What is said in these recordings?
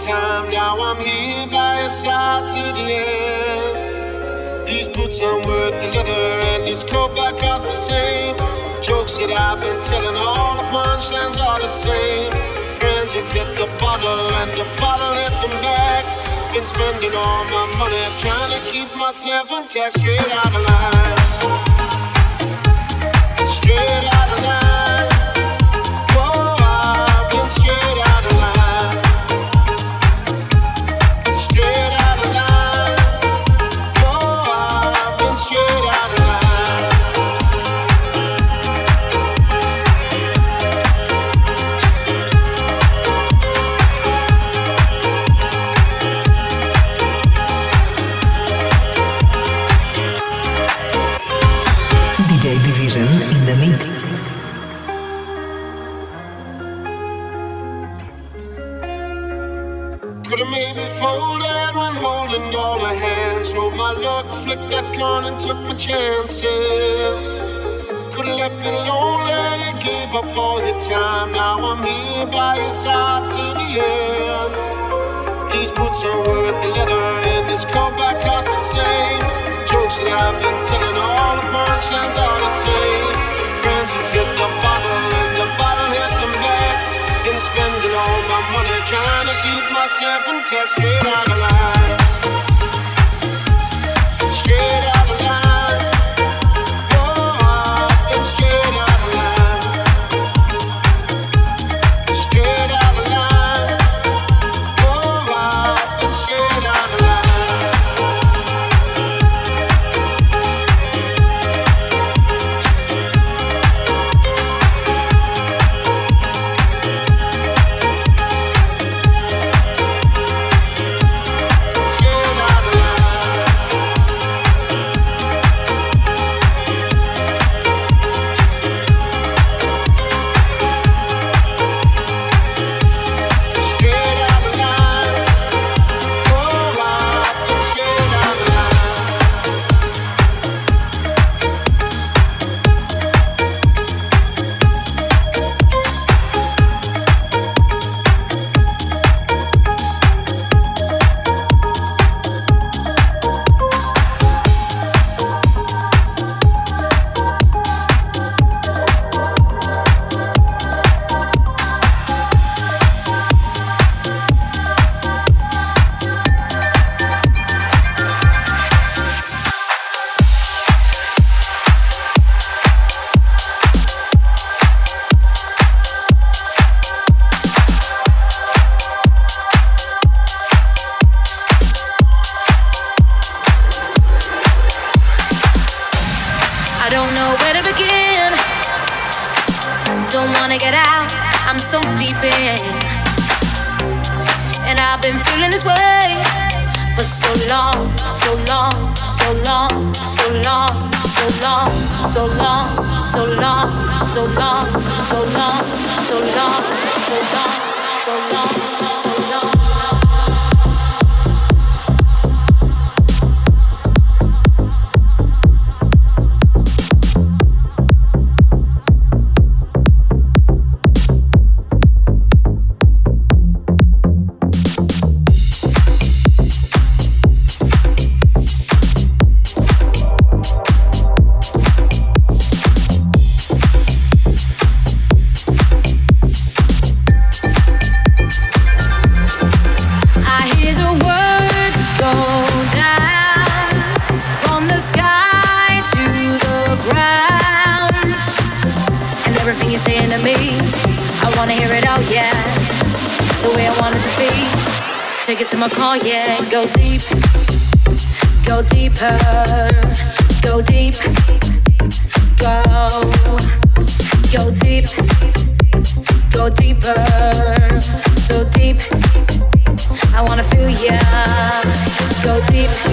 time. Now I'm here by your side to the end. These boots aren't worth the leather, and this coat back costs the same. Jokes that I've been telling, all the punchlines are the same. Friends have hit the bottle, and the bottle hit them back. Been spending all my money trying to keep myself intact, straight out of line. Straight out of line. And took my chances. Could have left me lonely, gave up all your time. Now I'm here by your side to the end. These boots are worth the leather, and this coat back costs the same. Jokes that I've been telling, all the punchlines are the same. Friends have hit the bottle, and the bottle hit the back. And spending all my money trying to keep myself intact, straight out of line straight up. my call, yeah. Go deep, go deeper, go deep, go, go deep, go deeper, so deep. I wanna feel ya. Go deep.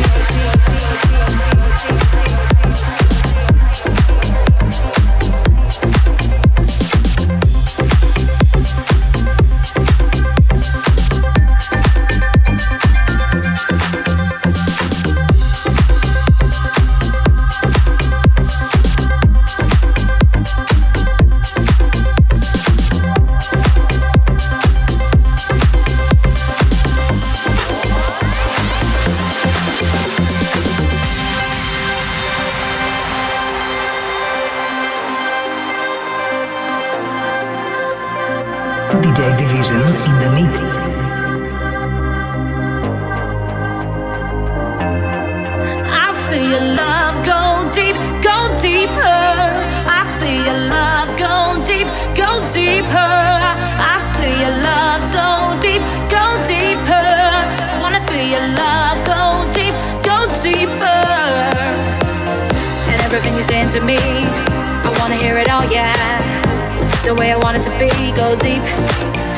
so deep.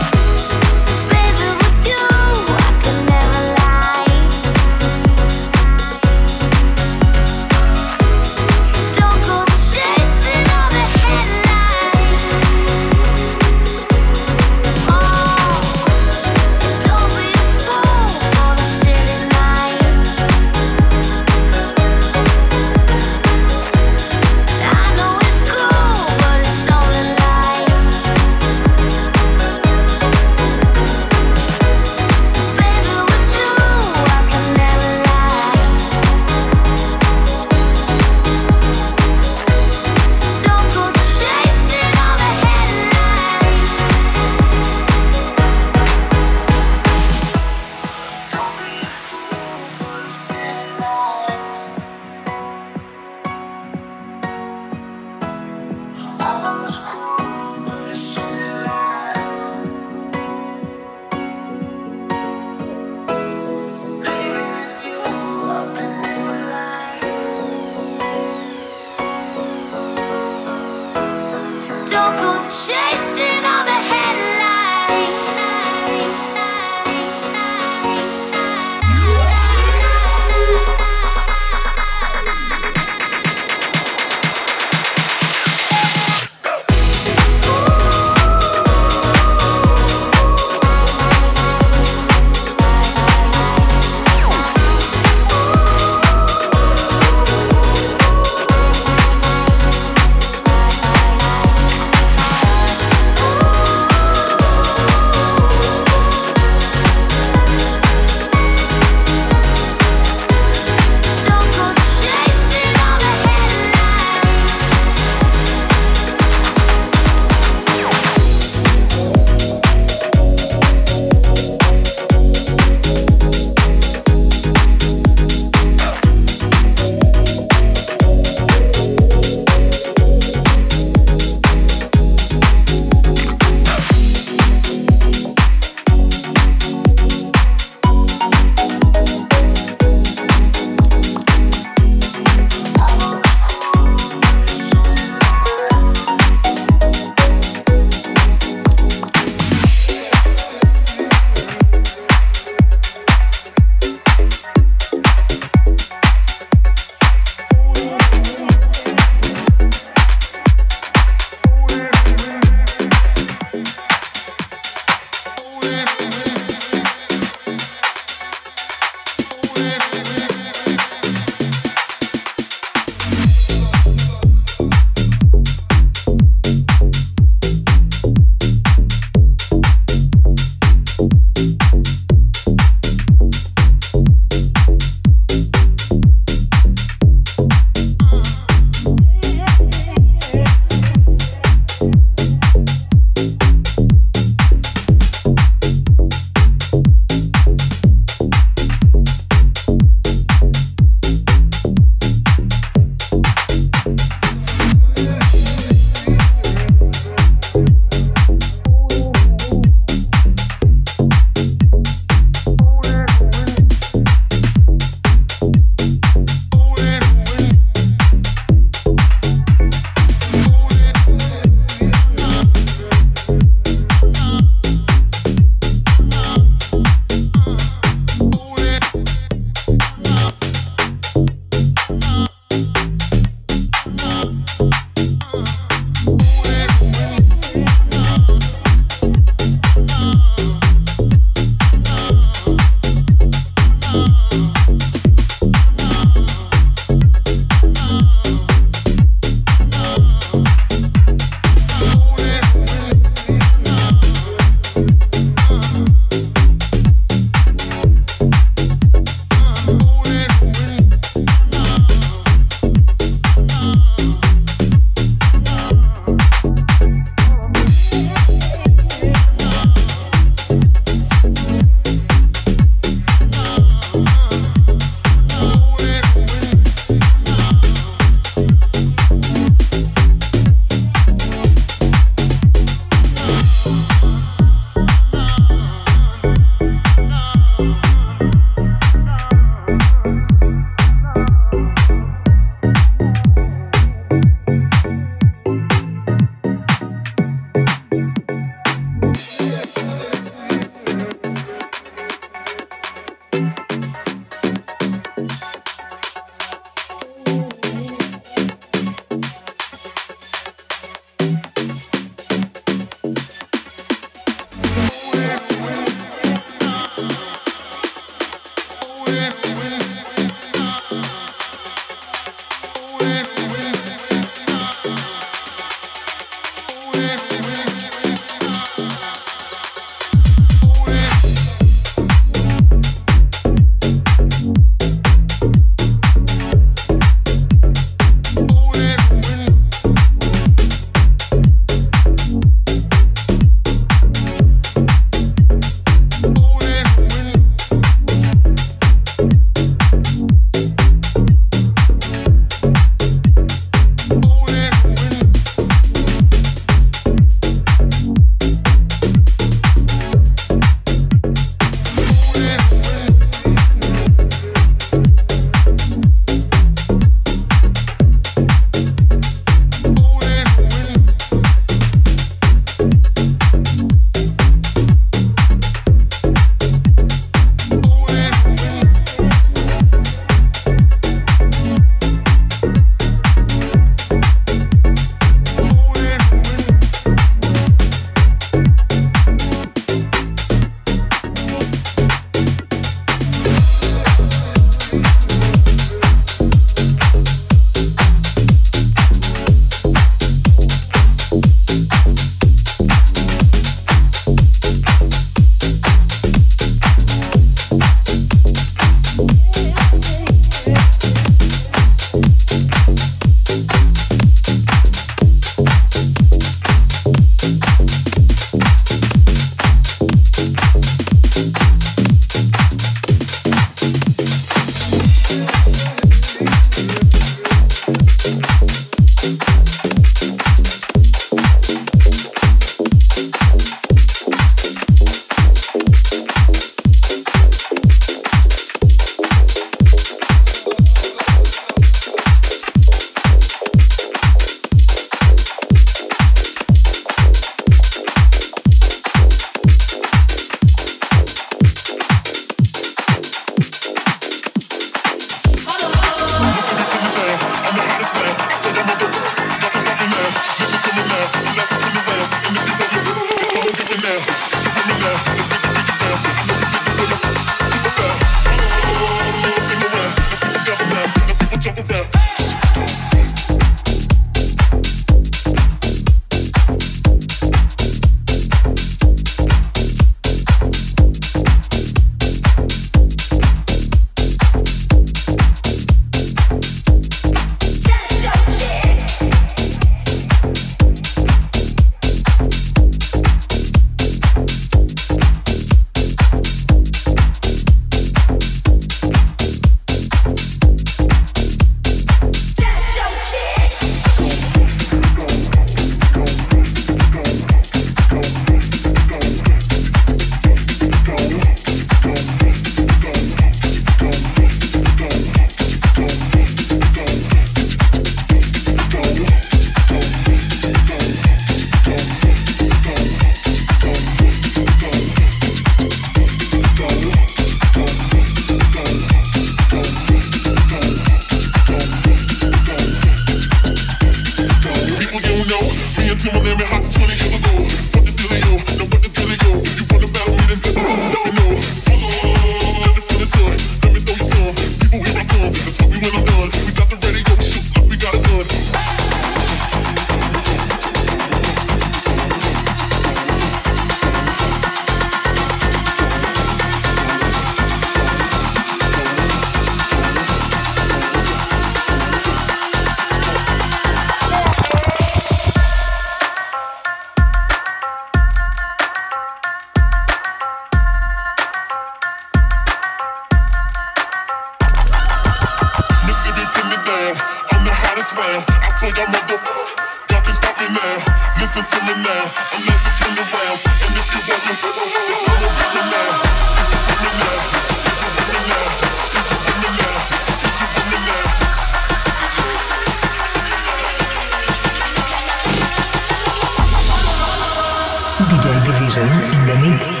Mix.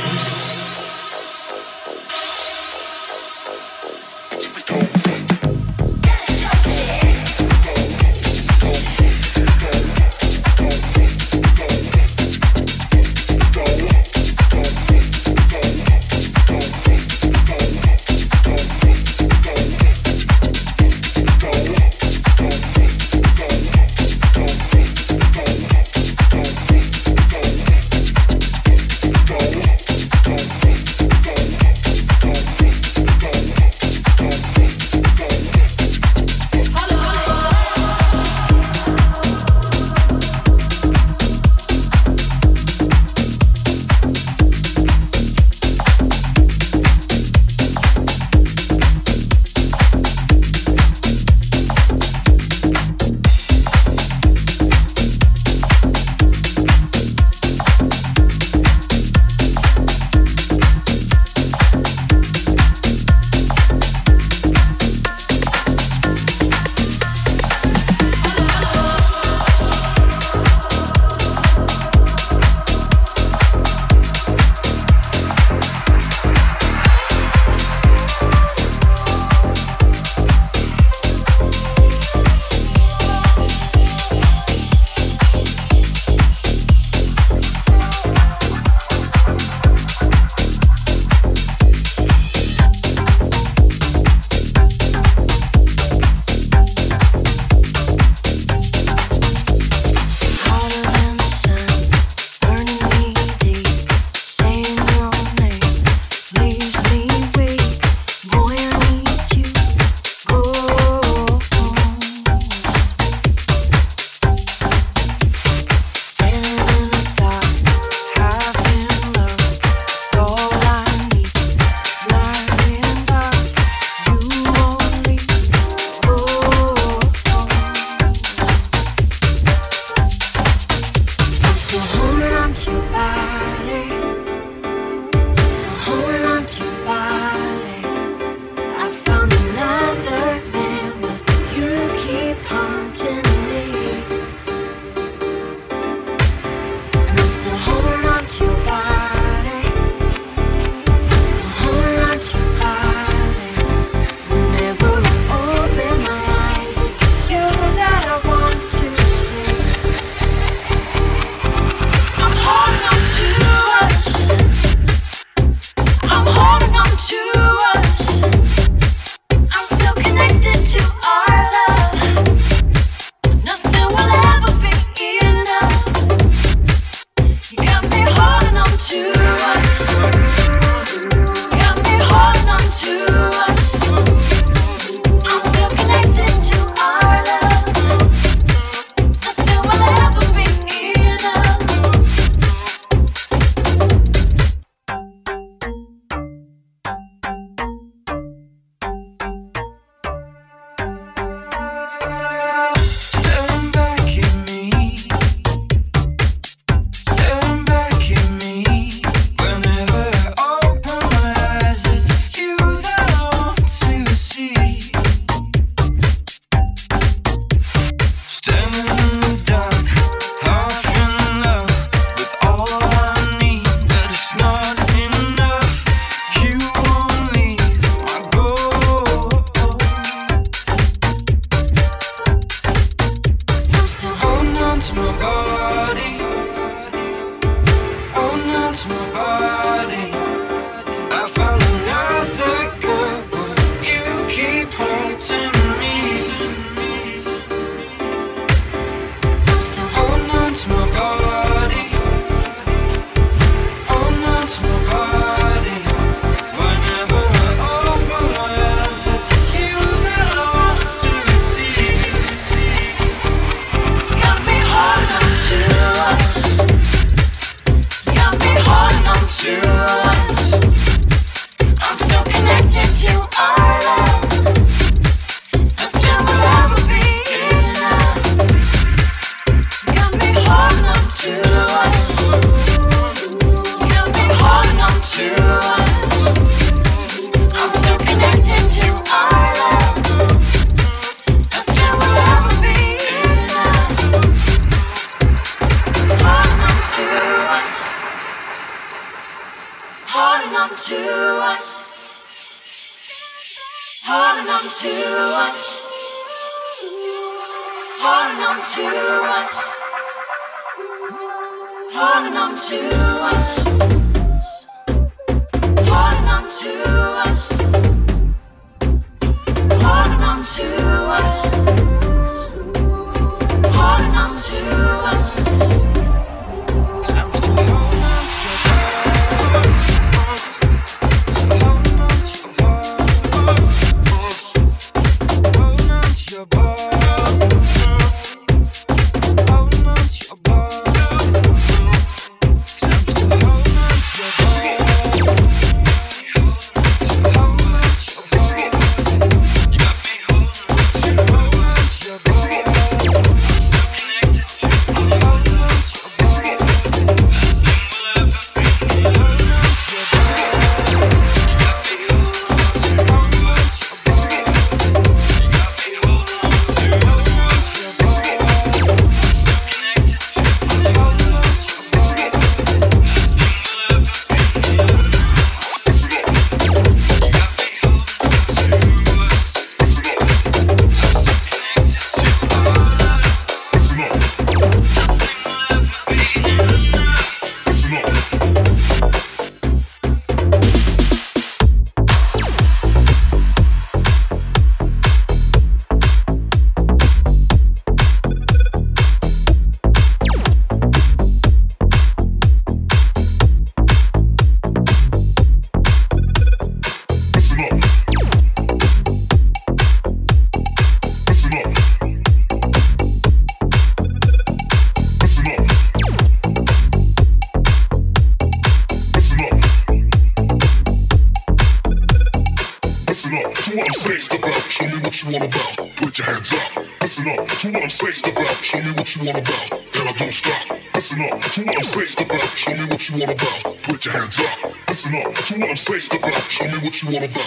What I'm saying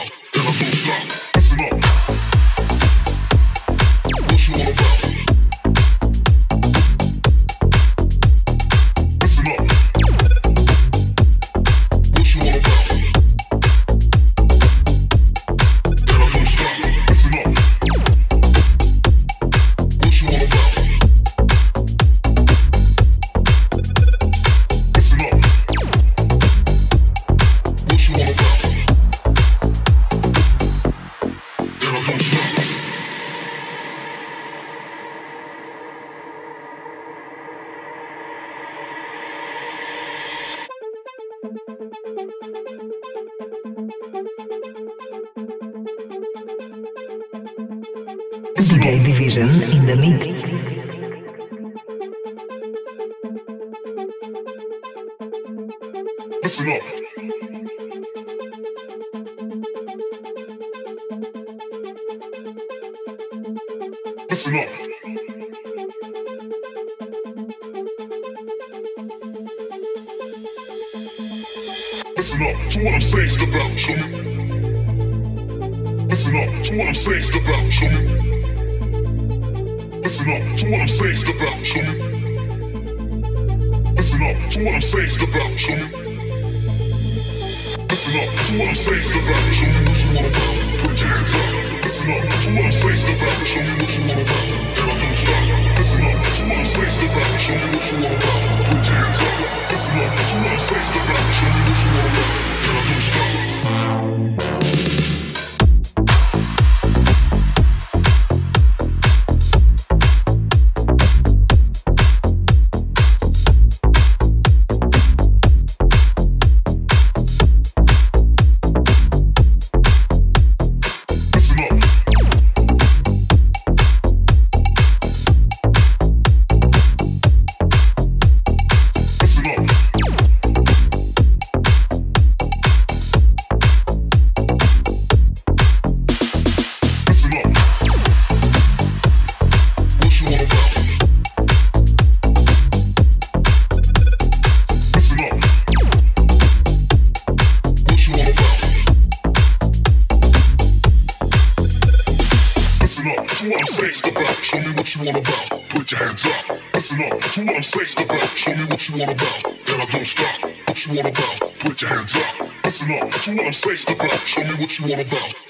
Show me what you want about,